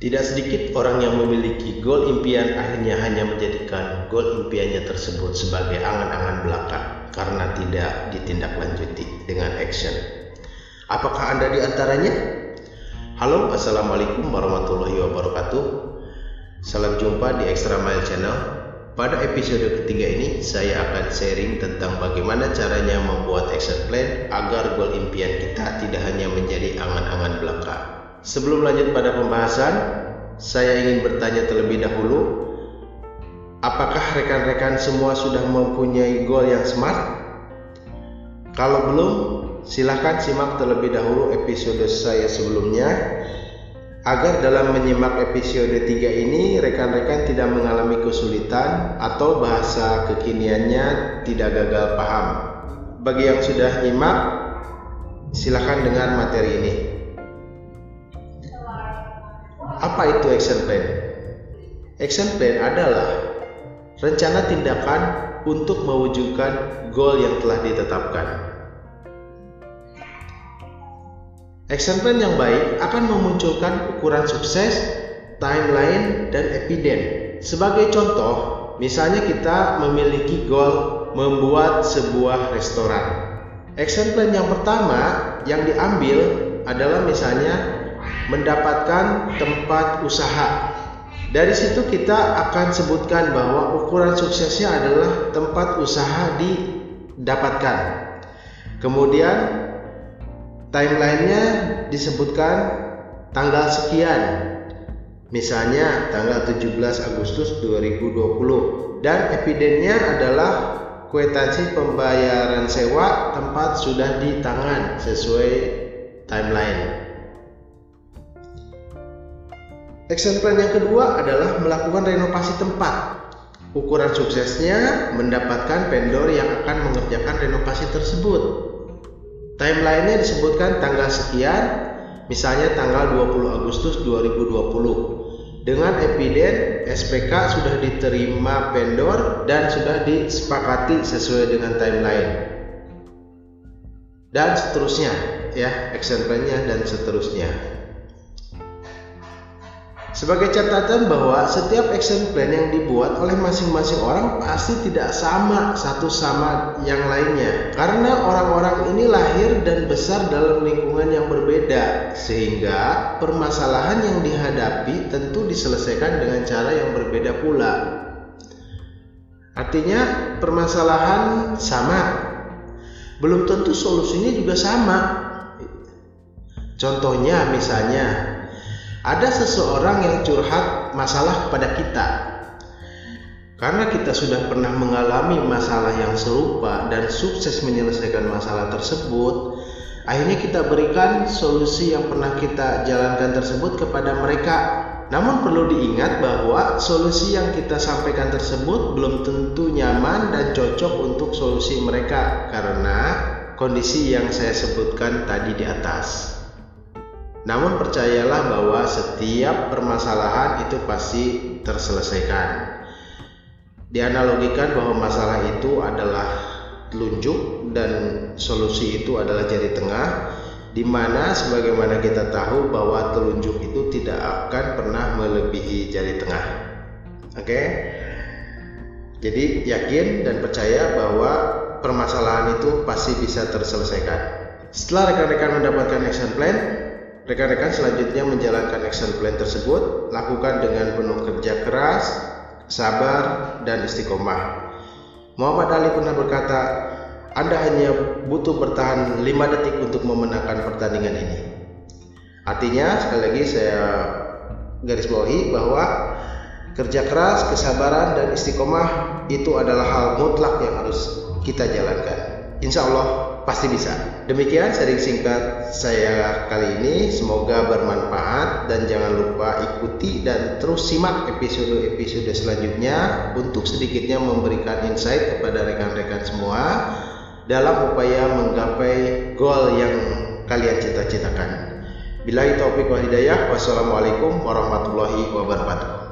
Tidak sedikit orang yang memiliki goal impian akhirnya hanya menjadikan goal impiannya tersebut sebagai angan-angan belaka karena tidak ditindaklanjuti dengan action. Apakah Anda di antaranya? Halo, Assalamualaikum warahmatullahi wabarakatuh. Salam jumpa di Extra Mile Channel. Pada episode ketiga ini, saya akan sharing tentang bagaimana caranya membuat action plan agar goal impian kita tidak hanya menjadi angan-angan belaka, Sebelum lanjut pada pembahasan, saya ingin bertanya terlebih dahulu, apakah rekan-rekan semua sudah mempunyai goal yang smart? Kalau belum, silahkan simak terlebih dahulu episode saya sebelumnya agar dalam menyimak episode 3 ini rekan-rekan tidak mengalami kesulitan atau bahasa kekiniannya tidak gagal paham. Bagi yang sudah nyimak, silahkan dengar materi ini. Apa itu action plan? Action plan adalah rencana tindakan untuk mewujudkan goal yang telah ditetapkan. Action plan yang baik akan memunculkan ukuran sukses, timeline, dan eviden. Sebagai contoh, misalnya kita memiliki goal membuat sebuah restoran. Action plan yang pertama yang diambil adalah misalnya mendapatkan tempat usaha. Dari situ kita akan sebutkan bahwa ukuran suksesnya adalah tempat usaha didapatkan. Kemudian timelinenya disebutkan tanggal sekian. Misalnya tanggal 17 Agustus 2020 dan evidennya adalah kwitansi pembayaran sewa tempat sudah di tangan sesuai timeline. Action plan yang kedua adalah melakukan renovasi tempat. Ukuran suksesnya mendapatkan vendor yang akan mengerjakan renovasi tersebut. Timelinenya disebutkan tanggal sekian, misalnya tanggal 20 Agustus 2020. Dengan eviden SPK sudah diterima vendor dan sudah disepakati sesuai dengan timeline. Dan seterusnya ya, action plan-nya dan seterusnya. Sebagai catatan bahwa setiap action plan yang dibuat oleh masing-masing orang pasti tidak sama satu sama yang lainnya karena orang-orang ini lahir dan besar dalam lingkungan yang berbeda sehingga permasalahan yang dihadapi tentu diselesaikan dengan cara yang berbeda pula. Artinya permasalahan sama belum tentu solusinya juga sama. Contohnya misalnya ada seseorang yang curhat masalah kepada kita. Karena kita sudah pernah mengalami masalah yang serupa dan sukses menyelesaikan masalah tersebut, akhirnya kita berikan solusi yang pernah kita jalankan tersebut kepada mereka. Namun perlu diingat bahwa solusi yang kita sampaikan tersebut belum tentu nyaman dan cocok untuk solusi mereka karena kondisi yang saya sebutkan tadi di atas. Namun percayalah bahwa setiap permasalahan itu pasti terselesaikan. Dianalogikan bahwa masalah itu adalah telunjuk dan solusi itu adalah jari tengah di mana sebagaimana kita tahu bahwa telunjuk itu tidak akan pernah melebihi jari tengah. Oke. Jadi yakin dan percaya bahwa permasalahan itu pasti bisa terselesaikan. Setelah rekan-rekan mendapatkan action plan, Rekan-rekan selanjutnya menjalankan action plan tersebut, lakukan dengan penuh kerja keras, sabar, dan istiqomah. Muhammad Ali pernah berkata, Anda hanya butuh bertahan 5 detik untuk memenangkan pertandingan ini. Artinya, sekali lagi saya garis bawahi bahwa kerja keras, kesabaran, dan istiqomah itu adalah hal mutlak yang harus kita jalankan. Insya Allah pasti bisa. Demikian sharing singkat saya kali ini. Semoga bermanfaat dan jangan lupa ikuti dan terus simak episode-episode selanjutnya untuk sedikitnya memberikan insight kepada rekan-rekan semua dalam upaya menggapai goal yang kalian cita-citakan. Bila itu taufiq wa. Wassalamualaikum warahmatullahi wabarakatuh.